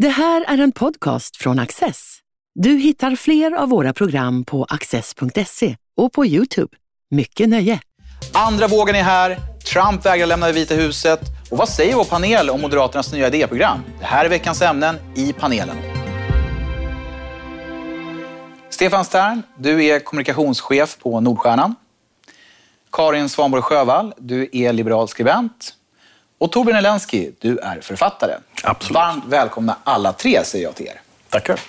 Det här är en podcast från Access. Du hittar fler av våra program på access.se och på Youtube. Mycket nöje! Andra vågen är här. Trump vägrar lämna det Vita huset. Och vad säger vår panel om Moderaternas nya idéprogram? Det här är veckans ämnen i panelen. Stefan Stern, du är kommunikationschef på Nordstjärnan. Karin Svanborg Sjövall, du är liberal skribent. Och Torbjörn Elensky, du är författare. Absolut. Varmt välkomna alla tre, säger jag till er. Tackar.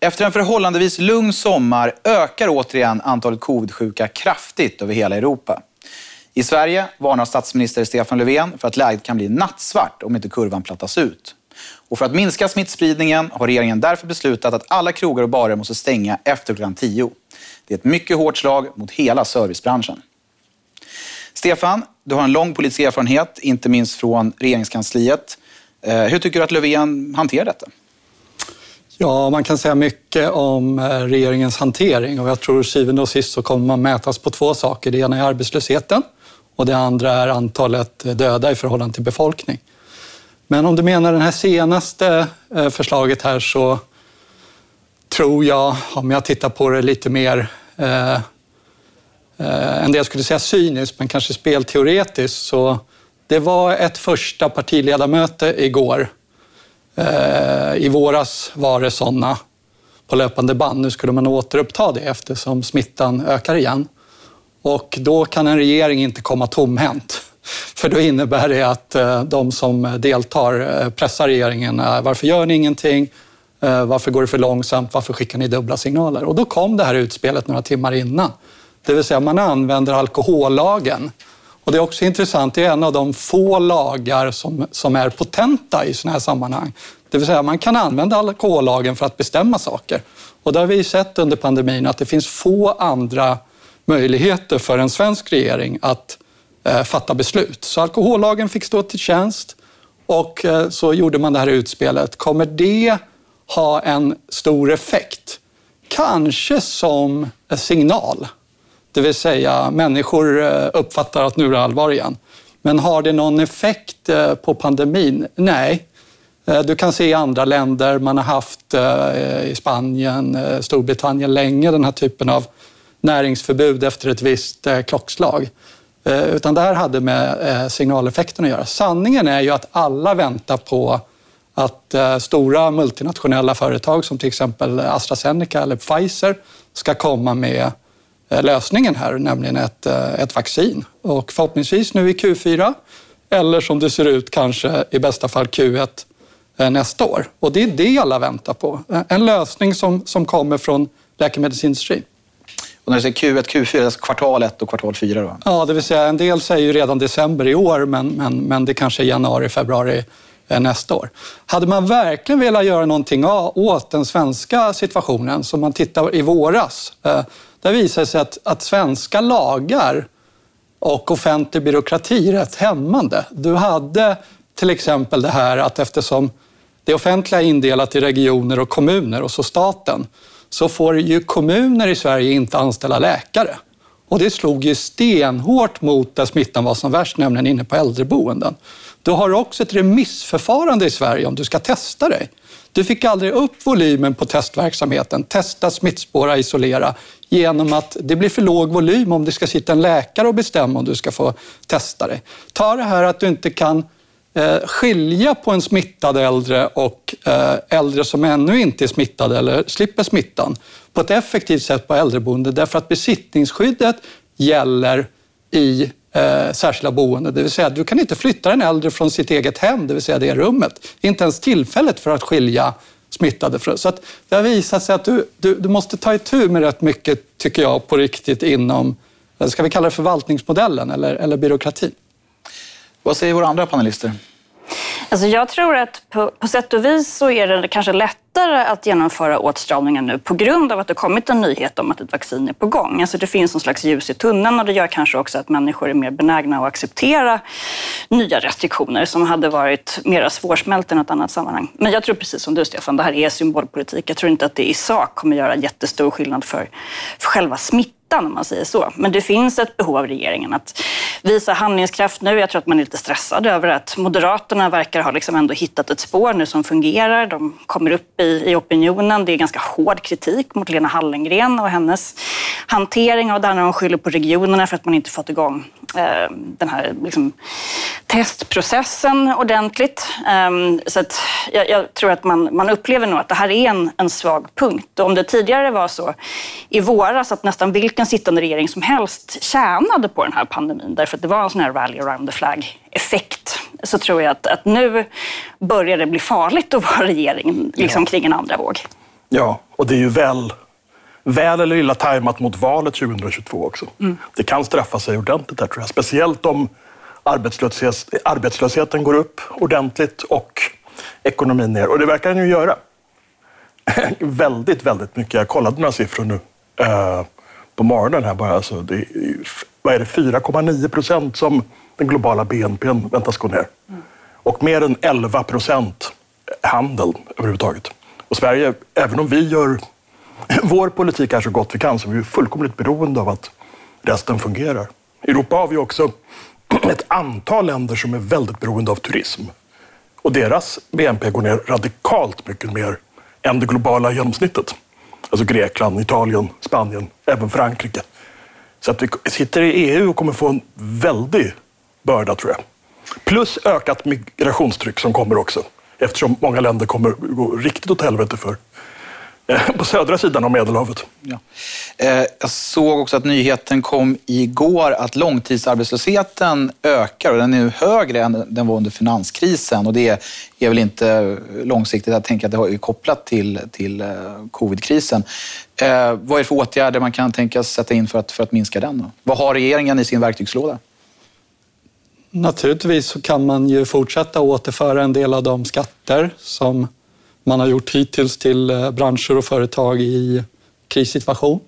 Efter en förhållandevis lugn sommar ökar återigen antalet covid-sjuka kraftigt över hela Europa. I Sverige varnar statsminister Stefan Löfven för att läget kan bli nattsvart om inte kurvan plattas ut. Och för att minska smittspridningen har regeringen därför beslutat att alla krogar och barer måste stänga efter klockan 10. Det är ett mycket hårt slag mot hela servicebranschen. Stefan, du har en lång politisk erfarenhet, inte minst från regeringskansliet. Eh, hur tycker du att Löfven hanterar detta? Ja, man kan säga mycket om eh, regeringens hantering och jag tror syvende och sist så kommer man mätas på två saker. Det ena är arbetslösheten och det andra är antalet eh, döda i förhållande till befolkning. Men om du menar det här senaste förslaget här så tror jag, om jag tittar på det lite mer Eh, en del skulle säga cyniskt, men kanske spelteoretiskt, så det var ett första partiledarmöte igår. Eh, I våras var det sådana på löpande band. Nu skulle man återuppta det eftersom smittan ökar igen. Och då kan en regering inte komma tomhänt. För då innebär det att eh, de som deltar pressar regeringen. Varför gör ni ingenting? Varför går det för långsamt? Varför skickar ni dubbla signaler? Och då kom det här utspelet några timmar innan. Det vill säga man använder alkohollagen. Och det är också intressant, det är en av de få lagar som, som är potenta i sådana här sammanhang. Det vill säga man kan använda alkohollagen för att bestämma saker. Och det har vi sett under pandemin att det finns få andra möjligheter för en svensk regering att eh, fatta beslut. Så alkohollagen fick stå till tjänst och eh, så gjorde man det här utspelet. Kommer det ha en stor effekt? Kanske som en signal det vill säga människor eh, uppfattar att nu är det allvar igen. Men har det någon effekt eh, på pandemin? Nej. Eh, du kan se i andra länder, man har haft i Spanien, Storbritannien länge den här typen av näringsförbud efter ett visst klockslag. Utan det här hade med signaleffekten att göra. Sanningen är ju att alla väntar på att stora multinationella företag som till exempel AstraZeneca eller Pfizer ska komma med lösningen här, nämligen ett, eh, ett vaccin. Och förhoppningsvis nu i Q4 eller som det ser ut kanske i bästa fall Q1 eh, nästa år. Och det är det alla väntar på. En lösning som, som kommer från läkemedelsindustrin. Och när du säger Q1, Q4, alltså kvartal 1 och kvartal 4 då? Ja, det vill säga en del säger ju redan december i år, men, men, men det kanske är januari, februari nästa år. Hade man verkligen velat göra någonting åt den svenska situationen, som man tittar i våras, där visar det sig att, att svenska lagar och offentlig byråkrati är rätt hämmande. Du hade till exempel det här att eftersom det offentliga är indelat i regioner och kommuner och så staten, så får ju kommuner i Sverige inte anställa läkare. Och det slog ju stenhårt mot där smittan var som värst, nämligen inne på äldreboenden. Du har också ett remissförfarande i Sverige om du ska testa dig. Du fick aldrig upp volymen på testverksamheten, testa, smittspåra, isolera genom att det blir för låg volym om det ska sitta en läkare och bestämma om du ska få testa dig. Ta det här att du inte kan eh, skilja på en smittad äldre och eh, äldre som ännu inte är smittade eller slipper smittan på ett effektivt sätt på äldreboende därför att besittningsskyddet gäller i eh, särskilda boenden. Det vill säga, du kan inte flytta den äldre från sitt eget hem, det vill säga det rummet. Inte ens tillfället för att skilja smittade frö. Så att det har visat sig att du, du, du måste ta itu med rätt mycket, tycker jag, på riktigt inom, eh, ska vi kalla det förvaltningsmodellen eller, eller byråkratin. Vad säger våra andra panelister? Alltså jag tror att på, på sätt och vis så är det kanske lättare att genomföra åtstramningar nu på grund av att det kommit en nyhet om att ett vaccin är på gång. Alltså det finns någon slags ljus i tunneln och det gör kanske också att människor är mer benägna att acceptera nya restriktioner som hade varit mer svårsmälta i något annat sammanhang. Men jag tror precis som du Stefan, det här är symbolpolitik. Jag tror inte att det i sak kommer göra jättestor skillnad för, för själva smittan ytan om man säger så. Men det finns ett behov av regeringen att visa handlingskraft nu. Jag tror att man är lite stressad över att Moderaterna verkar ha liksom ändå hittat ett spår nu som fungerar. De kommer upp i, i opinionen. Det är ganska hård kritik mot Lena Hallengren och hennes hantering av det här när de skyller på regionerna för att man inte fått igång eh, den här liksom, testprocessen ordentligt. Eh, så att jag, jag, tror att man, man upplever nog att det här är en, en svag punkt. Och om det tidigare var så i våras att nästan vilken sittande regering som helst tjänade på den här pandemin därför att det var en sån här rally around the flag-effekt så tror jag att, att nu börjar det bli farligt att vara regering liksom, kring en andra våg. Ja, och det är ju väl, väl eller illa tajmat mot valet 2022 också. Mm. Det kan straffa sig ordentligt där tror jag. Speciellt om arbetslöshet, arbetslösheten går upp ordentligt och ekonomin ner. Och det verkar den ju göra. väldigt, väldigt mycket. Jag kollade några siffror nu eh, på morgonen här bara. Alltså det är, vad är det, 4,9 procent som den globala BNP väntas gå ner. Mm. Och mer än 11 procent handel överhuvudtaget. Och Sverige, även om vi gör vår politik är så gott vi kan, så är vi fullkomligt beroende av att resten fungerar. I Europa har vi också ett antal länder som är väldigt beroende av turism. Och deras BNP går ner radikalt mycket mer än det globala genomsnittet. Alltså Grekland, Italien, Spanien, även Frankrike. Så att vi sitter i EU och kommer få en väldig börda tror jag. Plus ökat migrationstryck som kommer också. Eftersom många länder kommer gå riktigt åt helvete för på södra sidan av Medelhavet. Ja. Eh, jag såg också att nyheten kom igår att långtidsarbetslösheten ökar och den är högre än den var under finanskrisen. Och det är väl inte långsiktigt. Jag tänker att det är kopplat till, till eh, covidkrisen. Vad är det för åtgärder man kan tänkas sätta in för att, för att minska den? Då? Vad har regeringen i sin verktygslåda? Naturligtvis så kan man ju fortsätta återföra en del av de skatter som man har gjort hittills till eh, branscher och företag i krissituation.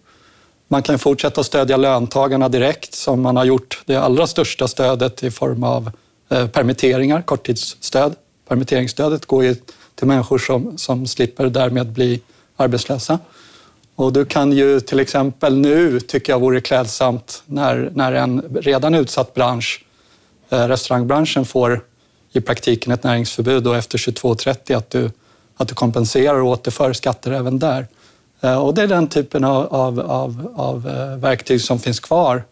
Man kan fortsätta att stödja löntagarna direkt som man har gjort det allra största stödet i form av eh, permitteringar, korttidsstöd. Permitteringsstödet går ju till människor som, som slipper därmed bli arbetslösa. Och du kan ju till exempel nu, tycker jag vore klädsamt, när, när en redan utsatt bransch, eh, restaurangbranschen, får i praktiken ett näringsförbud och efter 22.30 att du att du kompenserar och återför skatter även där. Eh, och det är den typen av, av, av, av eh, verktyg som finns kvar.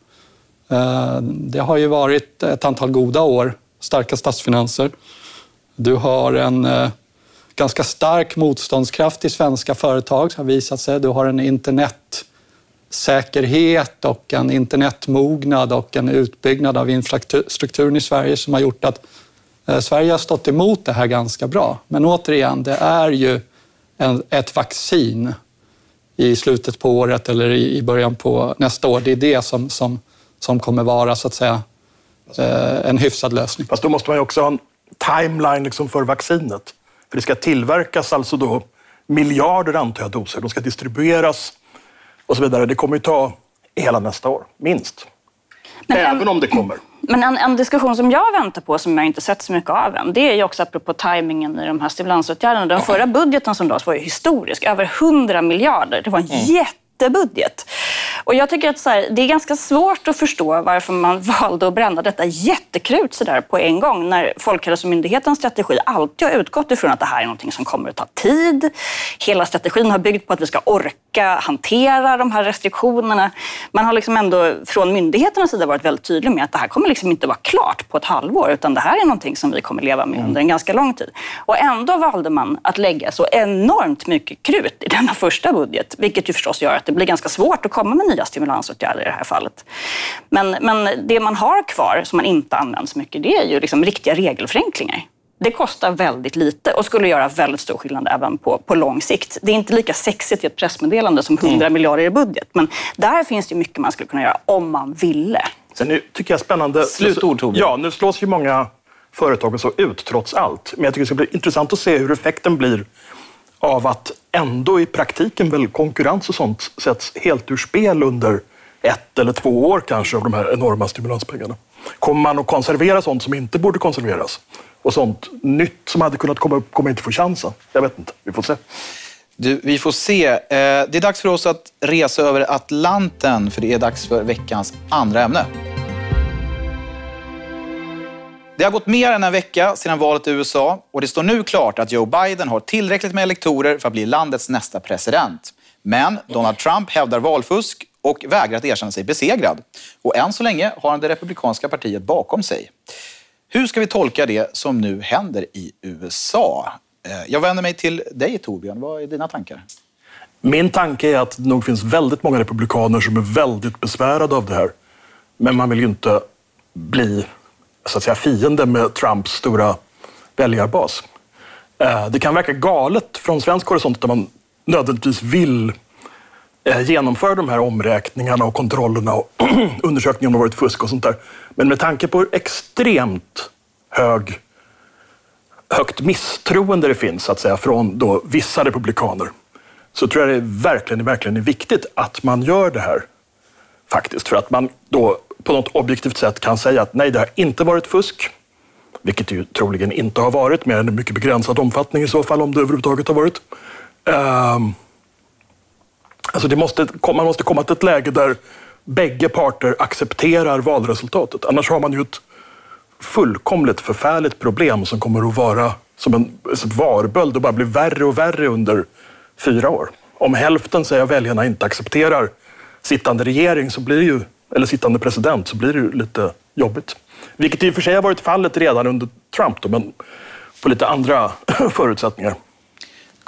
Eh, det har ju varit ett antal goda år, starka statsfinanser. Du har en ganska stark motståndskraft i svenska företag, har visat sig. Du har en internetsäkerhet och en internetmognad och en utbyggnad av infrastrukturen i Sverige som har gjort att Sverige har stått emot det här ganska bra. Men återigen, det är ju en, ett vaccin i slutet på året eller i början på nästa år. Det är det som, som, som kommer vara så att säga eh, en hyfsad lösning. Fast då måste man ju också ha en timeline liksom för vaccinet. För det ska tillverkas alltså då miljarder antar jag doser. De ska distribueras och så vidare. Det kommer ju ta hela nästa år, minst. Men, Även om det kommer. Men en, en, diskussion som jag väntar på, som jag inte sett så mycket av än, det är ju också apropå tajmingen i de här stimulansåtgärderna. Den förra budgeten som lades var ju historisk, över 100 miljarder. Det var en mm. jätte jättebudget. Och jag tycker att så här, det är ganska svårt att förstå varför man valde att bränna detta jättekrut så där på en gång när Folkhälsomyndighetens strategi alltid har utgått ifrån att det här är något som kommer att ta tid. Hela strategin har byggt på att vi ska orka hantera de här restriktionerna. Man har liksom ändå från myndigheternas sida varit väldigt tydlig med att det här kommer liksom inte vara klart på ett halvår utan det här är någonting som vi kommer leva med under en ganska lång tid. Och ändå valde man att lägga så enormt mycket krut i denna första budget, vilket ju förstås gör att det blir ganska svårt att komma med nya stimulansåtgärder i det här fallet. Men, men det man har kvar som man inte använder så mycket, det är ju liksom riktiga regelförenklingar. Det kostar väldigt lite och skulle göra väldigt stor skillnad även på, på lång sikt. Det är inte lika sexigt i ett pressmeddelande som 100 mm. miljarder i budget, men där finns det mycket man skulle kunna göra om man ville. Sen nu tycker jag spännande... Slutord Torbjörn. Ja, nu slås ju många företag så ut trots allt. Men jag tycker det ska bli intressant att se hur effekten blir av att ändå i praktiken väl konkurrens och sånt sätts helt ur spel under ett eller två år kanske av de här enorma stimulanspengarna. Kommer man att konservera sånt som inte borde konserveras? Och sånt nytt som hade kunnat komma upp kommer inte få chansen. Jag vet inte, vi får se. Du, vi får se. Eh, det är dags för oss att resa över Atlanten, för det är dags för veckans andra ämne. Det har gått mer än en vecka sedan valet i USA och det står nu klart att Joe Biden har tillräckligt med elektorer för att bli landets nästa president. Men Donald Trump hävdar valfusk och vägrar att erkänna sig besegrad. Och än så länge har han det republikanska partiet bakom sig. Hur ska vi tolka det som nu händer i USA? Eh, jag vänder mig till dig Torbjörn. Vad är dina tankar? Min tanke är att det nog finns väldigt många republikaner som är väldigt besvärade av det här. Men man vill ju inte bli så att säga, fiende med Trumps stora väljarbas. Eh, det kan verka galet från svensk horisont att man nödvändigtvis vill eh, genomföra de här omräkningarna och kontrollerna och undersökningarna om det varit fusk och sånt där. Men med tanke på hur extremt hög, högt misstroende det finns så att säga, från då vissa republikaner så tror jag det verkligen, verkligen är viktigt att man gör det här. Faktiskt, för att man då på något objektivt sätt kan säga att nej, det har inte varit fusk. Vilket det ju troligen inte har varit, mer än en mycket begränsad omfattning i så fall, om det överhuvudtaget har varit. Um, alltså det måste, man måste komma till ett läge där bägge parter accepterar valresultatet. Annars har man ju ett fullkomligt förfärligt problem som kommer att vara som en varböld och bara bli värre och värre under fyra år. Om hälften säger väljarna inte accepterar sittande regering så blir det ju, eller sittande president så blir det ju lite jobbigt. Vilket i och för sig har varit fallet redan under Trump, då, men på lite andra förutsättningar.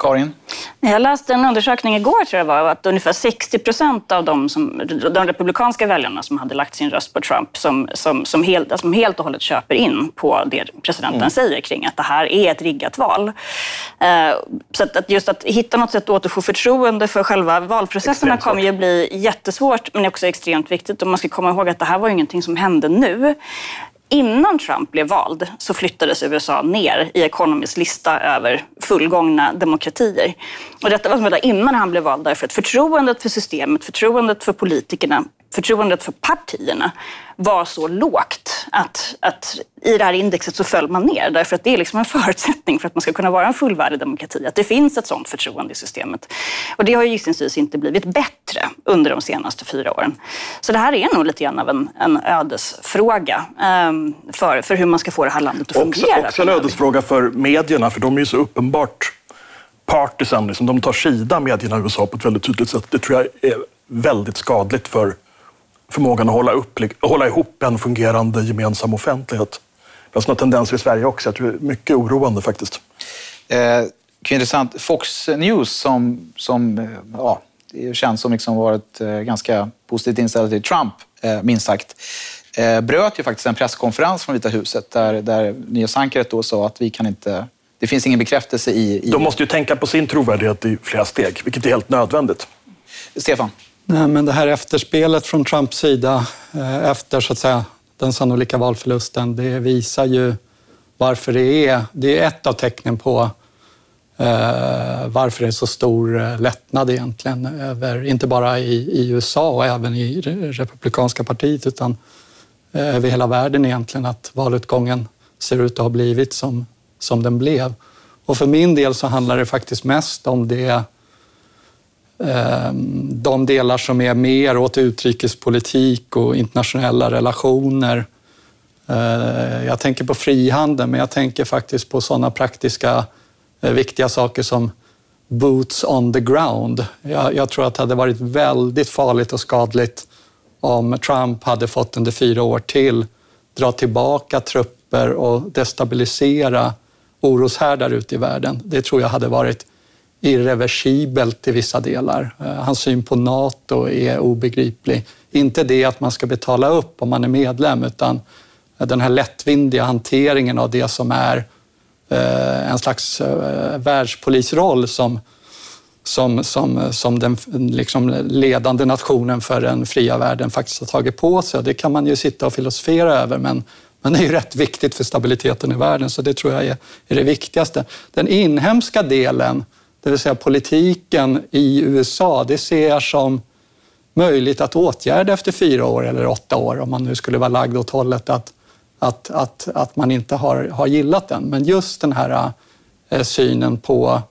Karin? Jag läste en undersökning igår tror jag var att ungefär 60 procent av de, som, de republikanska väljarna som hade lagt sin röst på Trump som, som, som, helt, som helt och hållet köper in på det presidenten mm. säger kring att det här är ett riggat val. Uh, så att, att, just att hitta något sätt att återfå förtroende för själva valprocesserna kommer ju bli jättesvårt men också extremt viktigt. Och man ska komma ihåg att det här var ingenting som hände nu. Innan Trump blev vald så flyttades USA ner i Economists lista över fullgångna demokratier. Och detta var som innan han blev vald därför att förtroendet för systemet, förtroendet för politikerna förtroendet för partierna var så lågt att, att i det här indexet så föll man ner. Därför att det är liksom en förutsättning för att man ska kunna vara en fullvärdig demokrati, att det finns ett sådant förtroende i systemet. Och det har ju gissningsvis inte blivit bättre under de senaste fyra åren. Så det här är nog lite grann av en, en ödesfråga um, för, för hur man ska få det här landet att fungera. Också, också en ödesfråga för medierna, för de är ju så uppenbart partisan. Liksom. De tar sida, medierna i USA, på ett väldigt tydligt sätt. Det tror jag är väldigt skadligt för förmågan att hålla, upp, hålla ihop en fungerande gemensam offentlighet. Det finns några tendenser i Sverige också. Jag tror det är mycket oroande faktiskt. Eh, intressant. Fox News som, som eh, ja, det känns som liksom varit eh, ganska positivt inställd till Trump, eh, minst sagt, eh, bröt ju faktiskt en presskonferens från Vita huset där, där nyhetsankaret då sa att vi kan inte det finns ingen bekräftelse i, i... De måste ju tänka på sin trovärdighet i flera steg, vilket är helt nödvändigt. Stefan? Nej, men det här efterspelet från Trumps sida efter så att säga, den sannolika valförlusten, det visar ju varför det är... Det är ett av tecknen på Eh, varför det är så stor eh, lättnad egentligen, över, inte bara i, i USA och även i Republikanska partiet, utan eh, över hela världen egentligen, att valutgången ser ut att ha blivit som, som den blev. Och för min del så handlar det faktiskt mest om det de delar som är mer åt utrikespolitik och internationella relationer. Jag tänker på frihandel, men jag tänker faktiskt på sådana praktiska Eh, viktiga saker som boots on the ground. Jag, jag, tror att det hade varit väldigt farligt och skadligt om Trump hade fått under fyra år till dra tillbaka trupper och destabilisera oroshärdar ute i världen. Det tror jag hade varit irreversibelt i vissa delar. Eh, hans syn på Nato är obegriplig. Inte det att man ska betala upp om man är medlem, utan den här lättvindiga hanteringen av det som är Eh, en slags eh, världspolisroll som, som, som, som den liksom ledande nationen för den fria världen faktiskt har tagit på sig. Det kan man ju sitta och filosofera över, men, men det är ju rätt viktigt för stabiliteten i världen, så det tror jag är, är det viktigaste. Den inhemska delen det vill säga politiken i USA, det ser jag som möjligt att åtgärda efter fyra år eller åtta år, om man nu skulle vara lagd åt hållet att, att, att, att man inte har, har gillat den. Men just den här eh, synen på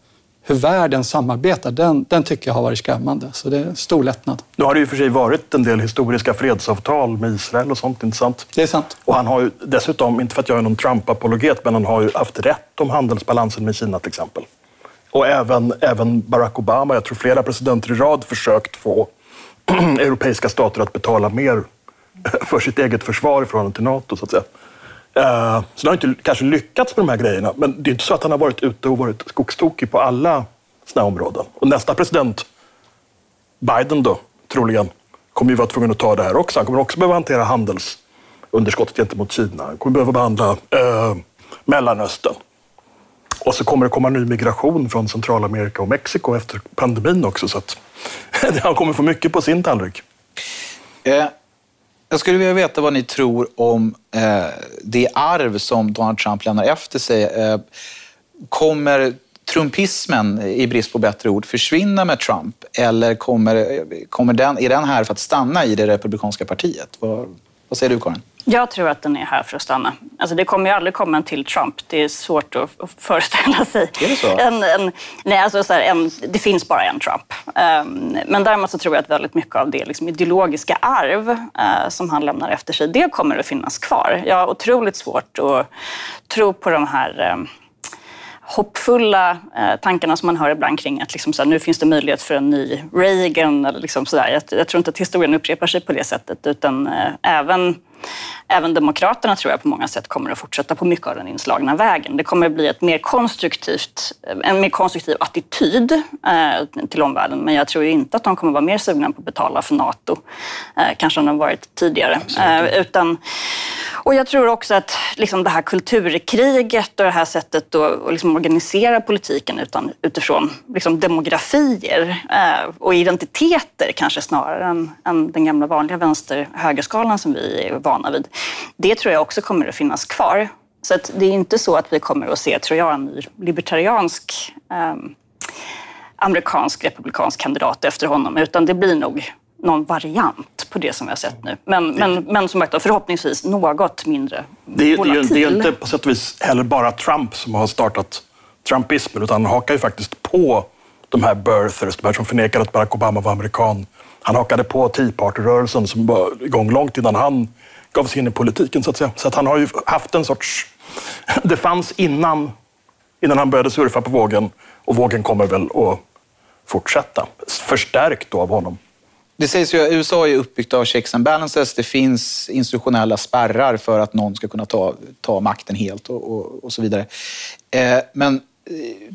hur världen samarbetar, den, den tycker jag har varit skrämmande. Så det är stor lättnad. Nu har det ju för sig varit en del historiska fredsavtal med Israel och sånt, inte sant? Det är sant. Och han har ju dessutom, inte för att jag är någon Trump-apologet, men han har ju haft rätt om handelsbalansen med Kina till exempel. Och även, även Barack Obama, jag tror flera presidenter i rad försökt få europeiska stater att betala mer för sitt eget försvar i förhållande till NATO, så att säga. Uh, så han har inte kanske lyckats med de här grejerna, men det är inte så att han har varit ute och varit skogstokig på alla sådana här områden. Och nästa president, Biden då, troligen, kommer ju vara tvungen att ta det här också. Han kommer också behöva hantera handelsunderskottet gentemot Kina. Han kommer behöva behandla uh, Mellanöstern. Och så kommer det komma ny migration från Centralamerika och Mexiko efter pandemin också. Så att han kommer få mycket på sin tallrik. Eh, jag skulle vilja veta vad ni tror om eh, det arv som Donald Trump lämnar efter sig. Eh, kommer trumpismen, i brist på bättre ord, försvinna med Trump? Eller kommer, kommer den, är den här för att stanna i det republikanska partiet? Vad, vad säger du, Karin? Jag tror att den är här för att stanna. Alltså det kommer ju aldrig komma en till Trump. Det är svårt att föreställa sig. Är det så? En, en, nej, alltså så här, en, det finns bara en Trump. Um, men däremot så tror jag att väldigt mycket av det liksom ideologiska arv uh, som han lämnar efter sig, det kommer att finnas kvar. Jag har otroligt svårt att tro på de här um, hoppfulla eh, tankarna som man hör ibland kring att liksom, så här, nu finns det möjlighet för en ny Reagan. Eller liksom, så där. Jag, jag, tror inte att historien upprepar sig på det sättet. Utan eh, även även Demokraterna tror jag på många sätt kommer att fortsätta på mycket av den inslagna vägen. Det kommer att bli ett mer konstruktivt, en mer konstruktiv attityd eh, till omvärlden. Men jag tror inte att de kommer att vara mer sugna på att betala för Nato, eh, kanske än de varit tidigare. Eh, utan, och jag tror också att liksom det här kulturkriget och det här sättet att liksom organisera politiken utan, utifrån liksom demografier och identiteter kanske snarare än, än den gamla vanliga vänster-högerskalan som vi är vana vid. Det tror jag också kommer att finnas kvar. Så det är inte så att vi kommer att se, tror jag, en ny libertariansk eh, amerikansk republikansk kandidat efter honom, utan det blir nog någon variant på det som vi har sett nu. Men, men, men som sagt, förhoppningsvis något mindre det volatil. Det är, det är inte på sätt och vis heller bara Trump som har startat trumpismen, utan han hakar ju faktiskt på de här birthers, de här som förnekar att Barack Obama var amerikan. Han hakade på Tea Party-rörelsen som var igång långt innan han gav sig in i politiken så att säga. Så att han har ju haft en sorts... Det fanns innan, innan han började surfa på vågen och vågen kommer väl att fortsätta. Förstärkt då av honom. Det sägs ju att USA är uppbyggt av checks and balances. Det finns institutionella spärrar för att någon ska kunna ta, ta makten helt och, och, och så vidare. Eh, men eh,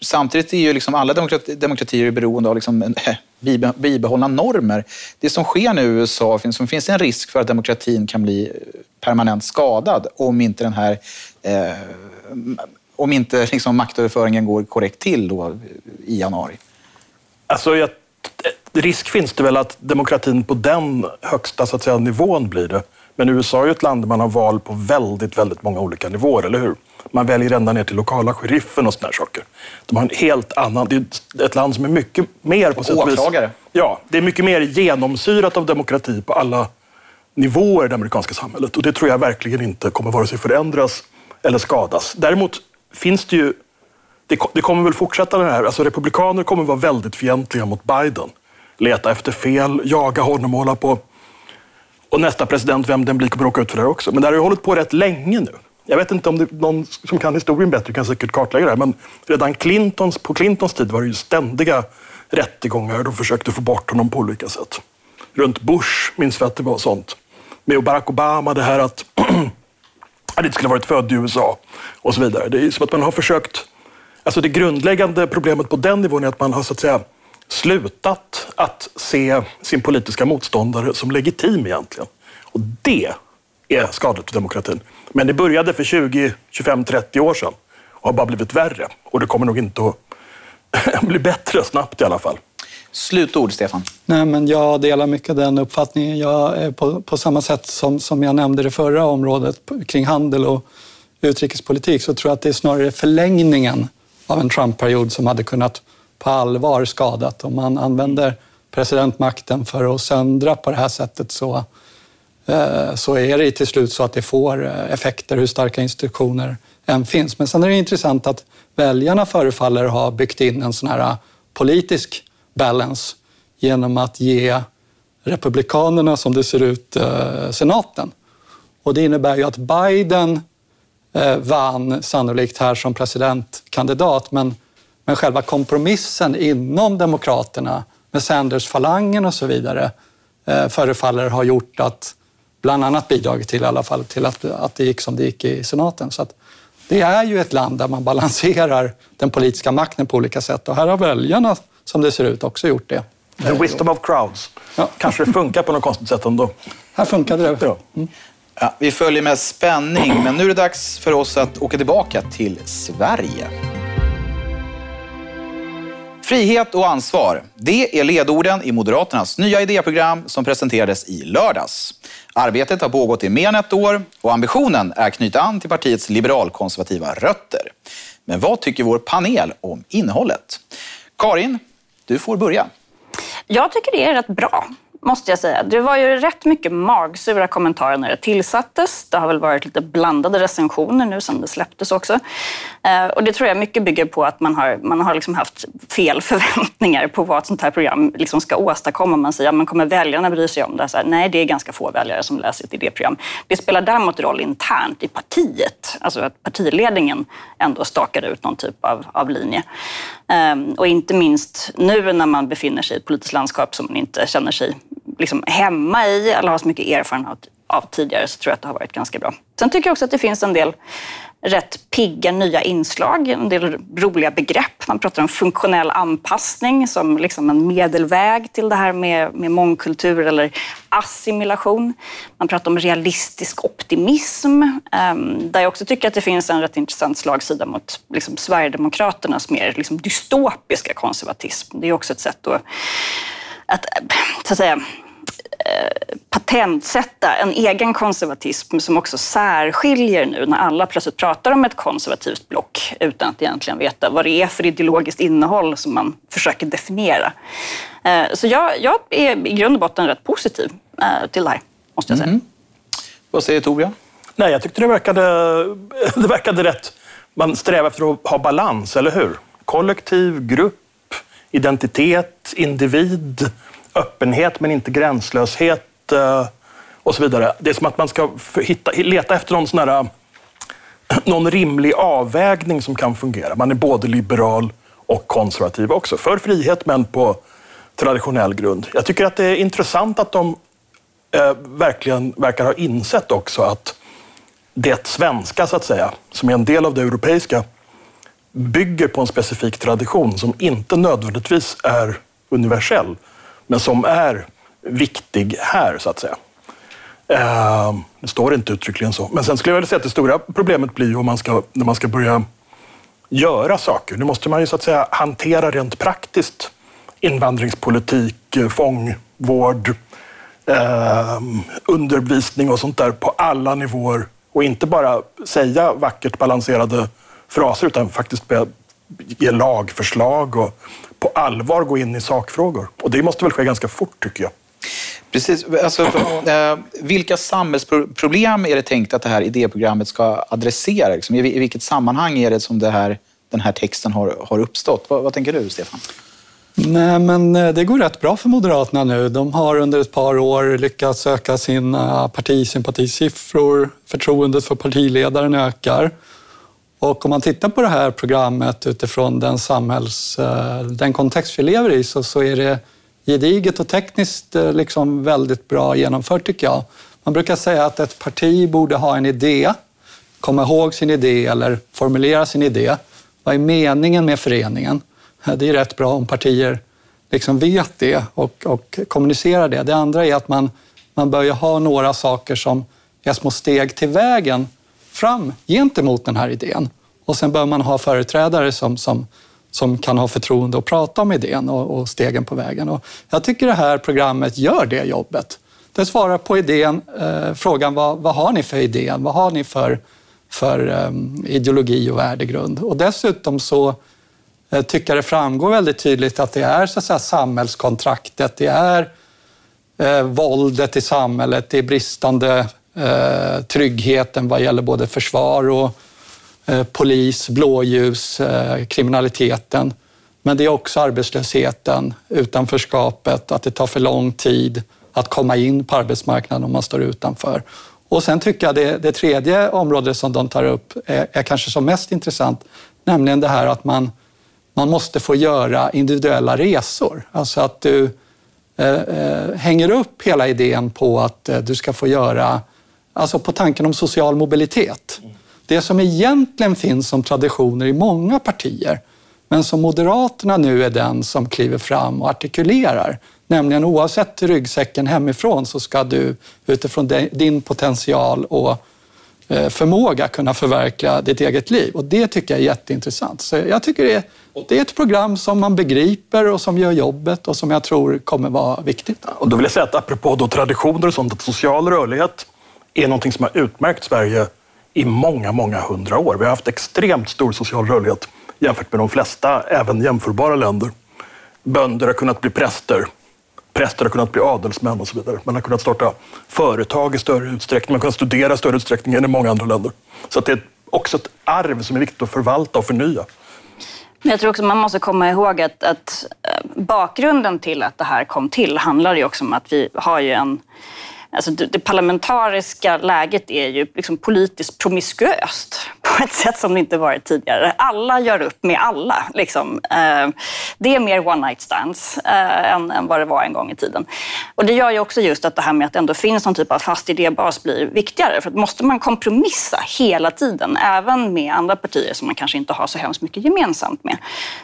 samtidigt är ju liksom alla demokrati, demokratier beroende av liksom en, äh, bibehållna normer. Det som sker nu i USA, finns, finns det en risk för att demokratin kan bli eh, permanent skadad om inte den här eh, om inte liksom maktöverföringen går korrekt till då i januari? Alltså, jag, eh, risk finns det väl att demokratin på den högsta så att säga, nivån blir det. Men USA är ju ett land där man har val på väldigt, väldigt många olika nivåer, eller hur? Man väljer ända ner till lokala sheriffen och sådana saker. De har en helt annan... Det är ett land som är mycket mer... På och åklagare. Ja, det är mycket mer genomsyrat av demokrati på alla nivåer i det amerikanska samhället. Och det tror jag verkligen inte kommer vare sig förändras eller skadas. Däremot finns det ju... Det, kommer väl fortsätta det här. Alltså republikaner kommer vara väldigt fientliga mot Biden. Leta efter fel, jaga honom och hålla på. Och nästa president, vem den blir, kommer råka ut för det här också. Men det har ju hållit på rätt länge nu. Jag vet inte om det, någon som kan historien bättre kan säkert kartlägga det här, men redan Clintons, på Clintons tid var det ju ständiga rättegångar. De försökte få bort honom på olika sätt. Runt Bush minns vi att det var sånt. Med Barack Obama, det här att han inte skulle ha varit född i USA och så vidare. Det är som att man har försökt... Alltså det grundläggande problemet på den nivån är att man har så att säga slutat att se sin politiska motståndare som legitim egentligen. Och det är skadligt för demokratin. Men det började för 20, 25, 30 år sedan och har bara blivit värre. Och det kommer nog inte att bli bättre snabbt i alla fall. Slutord, Stefan? Nej, men jag delar mycket den uppfattningen. Jag på, på samma sätt som, som jag nämnde det förra området kring handel och utrikespolitik så tror jag att det är snarare förlängningen av en Trump-period som hade kunnat på allvar skadat. Om man använder presidentmakten för att söndra på det här sättet så Eh, Eh, så är det till slut så att det får eh, effekter hur starka institutioner än finns. Men sen är det intressant att väljarna förefaller ha byggt in en sån här eh, politisk balance genom att ge Republikanerna, som det ser ut, senaten. Och det innebär ju att Biden vann sannolikt här som presidentkandidat, men, men själva kompromissen inom Demokraterna med Sanders-falangen och så vidare förefaller ha gjort att, bland annat bidragit till i alla fall, till att, att det gick som det gick i senaten. Så att det är ju ett land där man balanserar den politiska makten på olika sätt och här har väljarna, som det ser ut, också gjort det. The wisdom of crowds. Ja. Kanske det funkar på något konstigt sätt ändå. Här funkade det. Mm. Ja, vi följer med spänning, men nu är det dags för oss att åka tillbaka till Sverige. Frihet och ansvar, det är ledorden i Moderaternas nya idéprogram som presenterades i lördags. Arbetet har pågått i mer än ett år och ambitionen är att knyta an till partiets liberalkonservativa rötter. Men vad tycker vår panel om innehållet? Karin, du får börja. Jag tycker det är rätt bra måste jag säga. Det var ju rätt mycket magsura kommentarer när det tillsattes. Det har väl varit lite blandade recensioner nu sen det släpptes också. Eh, och det tror jag mycket bygger på att man har, man har liksom haft fel förväntningar på vad ett sånt här program liksom ska åstadkomma. Man säger, ja, men kommer väljarna bry sig om det? Så här, nej, det är ganska få väljare som läser ett idéprogram. Det spelar däremot roll internt i partiet, alltså att partiledningen ändå stakar ut någon typ av, av linje. Ehm, och inte minst nu när man befinner sig i ett politiskt landskap som man inte känner sig liksom hemma i eller har så mycket erfarenhet av tidigare så tror jag att det har varit ganska bra. Sen tycker jag också att det finns en del rätt pigga nya inslag, en del roliga begrepp. Man pratar om funktionell anpassning som liksom en medelväg till det här med, med mångkultur eller assimilation. Man pratar om realistisk optimism, ehm, där jag också tycker att det finns en rätt intressant slagsida mot liksom Sverigedemokraternas mer liksom dystopiska konservatism. Det är också ett sätt att, att, så att säga, patentsätta en egen konservatism som också särskiljer nu när alla plötsligt pratar om ett konservativt block utan att egentligen veta vad det är för ideologiskt innehåll som man försöker definiera. Eh, så jag, jag är i grund och botten rätt positiv eh, till det här, måste jag säga. Mm. Vad säger Torbjörn? Nej, jag tyckte det verkade, det verkade rätt. Man strävar efter att ha balans, eller hur? Kollektiv, grupp, identitet, individ öppenhet men inte gränslöshet eh, och så vidare. Det är som att man ska hitta, leta efter någon, sån här, eh, någon rimlig avvägning som kan fungera. Man är både liberal och konservativ också. För frihet men på traditionell grund. Jag tycker att det är intressant att de eh, verkligen verkar ha insett också att det svenska, så att säga, som är en del av det europeiska, bygger på en specifik tradition som inte nödvändigtvis är universell men som är viktig här, så att säga. Ehm, det står inte uttryckligen så. Men sen skulle jag vilja säga att det stora problemet blir om man ska, när man ska börja göra saker. Nu måste man ju så att säga hantera rent praktiskt invandringspolitik, fångvård, eh, undervisning och sånt där på alla nivåer. Och inte bara säga vackert balanserade fraser utan faktiskt börja ge lagförslag och på allvar gå in i sakfrågor. Och det måste väl ske ganska fort tycker jag. Precis. Alltså, äh, vilka samhällsproblem är det tänkt att det här idéprogrammet ska adressera? Liksom? I, I vilket sammanhang är det som det här, den här texten har, har uppstått? Vad, vad tänker du, Stefan? Nej, men eh, det går rätt bra för Moderaterna nu. De har under ett par år lyckats öka sina partisympatisiffror. Förtroendet för partiledaren ökar. Och om man tittar på det här programmet utifrån den, samhälls, eh, den kontext vi lever i så, så är det gediget och tekniskt eh, liksom väldigt bra genomfört tycker jag. Man brukar säga att ett parti borde ha en idé, komma ihåg sin idé eller formulera sin idé. Vad är meningen med föreningen? Det är rätt bra om partier liksom vet det och, och kommunicerar det. Det andra är att man, man bör ha några saker som är små steg till vägen fram gentemot den här idén. Och sen bör man ha företrädare som, som, som kan ha förtroende att prata om idén och, och stegen på vägen. Och jag tycker det här programmet gör det jobbet. Det svarar på idén, eh, frågan vad, vad har ni för idé? Vad har ni för, för eh, ideologi och värdegrund? Och dessutom så eh, tycker jag det framgår väldigt tydligt att det är så att säga, samhällskontraktet, det är eh, våldet i samhället, det är bristande eh, tryggheten vad gäller både försvar och eh, polis, blåljus, eh, kriminaliteten. Men det är också arbetslösheten, utanförskapet, att det tar för lång tid att komma in på arbetsmarknaden om man står utanför. Och sen tycker jag det, det tredje området som de tar upp är, är, kanske som mest intressant, nämligen det här att man, man måste få göra individuella resor. Alltså att du eh, eh hänger upp hela idén på att eh, du ska få göra, alltså på tanken om social mobilitet. Det som egentligen finns som traditioner i många partier, men som Moderaterna nu är den som kliver fram och artikulerar. Nämligen oavsett ryggsäcken hemifrån så ska du utifrån din potential och eh, förmåga kunna förverkliga ditt eget liv. Och det tycker jag är jätteintressant. Så jag tycker det är, det är ett program som man begriper och som gör jobbet och som jag tror kommer vara viktigt. Och då vill jag säga att apropå då traditioner och sånt, att social rörlighet är någonting som har utmärkt Sverige i många, många hundra år. Vi har haft extremt stor social rörlighet jämfört med de flesta, även jämförbara länder. Bönder har kunnat bli präster, präster har kunnat bli adelsmän och så vidare. Man har kunnat starta företag i större utsträckning, man har kunnat studera i större utsträckning än i många andra länder. Så det är också ett arv som är viktigt att förvalta och förnya. Men jag tror också man måste komma ihåg att, att eh, bakgrunden till att det här kom till handlar ju också om att vi har ju en Alltså det, det parlamentariska läget är ju liksom politiskt promiskuöst på ett sätt som det inte varit tidigare. Alla gör upp med alla. Liksom. Eh, det är mer one night stands eh, än, än vad det var en gång i tiden. Och det gör ju också just att det här med att det ändå finns någon typ av fast idébas blir viktigare. För att måste man kompromissa hela tiden, även med andra partier som man kanske inte har så hemskt mycket gemensamt med,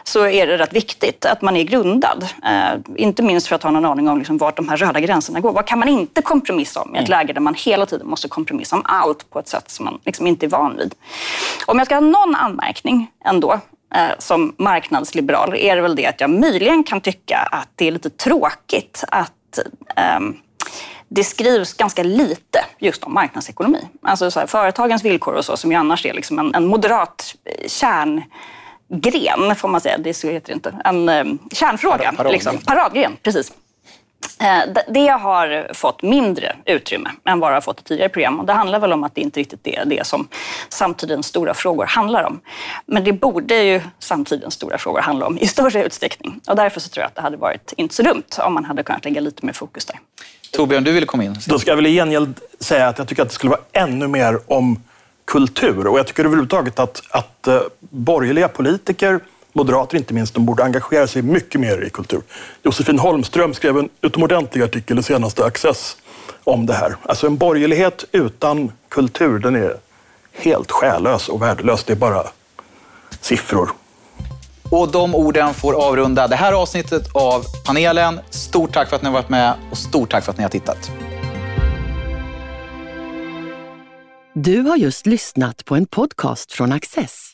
så är det rätt viktigt att man är grundad. Eh, inte minst för att ha någon aning om liksom vart de här röda gränserna går. Vad kan man inte kompromissa om i ett mm. läge där man hela tiden måste kompromissa om allt på ett sätt som man liksom inte är van vid? Om jag ska ha någon anmärkning ändå eh, som marknadsliberal är det väl det att jag möjligen kan tycka att det är lite tråkigt att um, det skrivs ganska lite just om marknadsekonomi. Alltså så här, företagens villkor och så, som ju annars är liksom en, en moderat eh, kärngren, får man säga. Det så heter det inte. En um, kärnfråga. Paradgren. Liksom. Paradgren, precis. Eh, det har fått mindre utrymme än vad det har fått i tidigare program. Och det handlar väl om att det inte riktigt är det som samtidens stora frågor handlar om. Men det borde ju samtidens stora frågor handla om i större utsträckning. Och därför så tror jag att det hade varit inte så dumt om man hade kunnat lägga lite mer fokus där. Torbjörn, du ville komma in. Då ska jag väl i gengäld säga att jag tycker att det skulle vara ännu mer om kultur. Och jag tycker överhuvudtaget att, att uh, borgerliga politiker moderater inte minst, de borde engagera sig mycket mer i kultur. Josefin Holmström skrev en utomordentlig artikel i senaste Access om det här. Alltså en borgerlighet utan kultur, den är helt själlös och värdelös. Det är bara siffror. Och de orden får avrunda det här avsnittet av panelen. Stort tack för att ni har varit med och stort tack för att ni har tittat. Du har just lyssnat på en podcast från Access.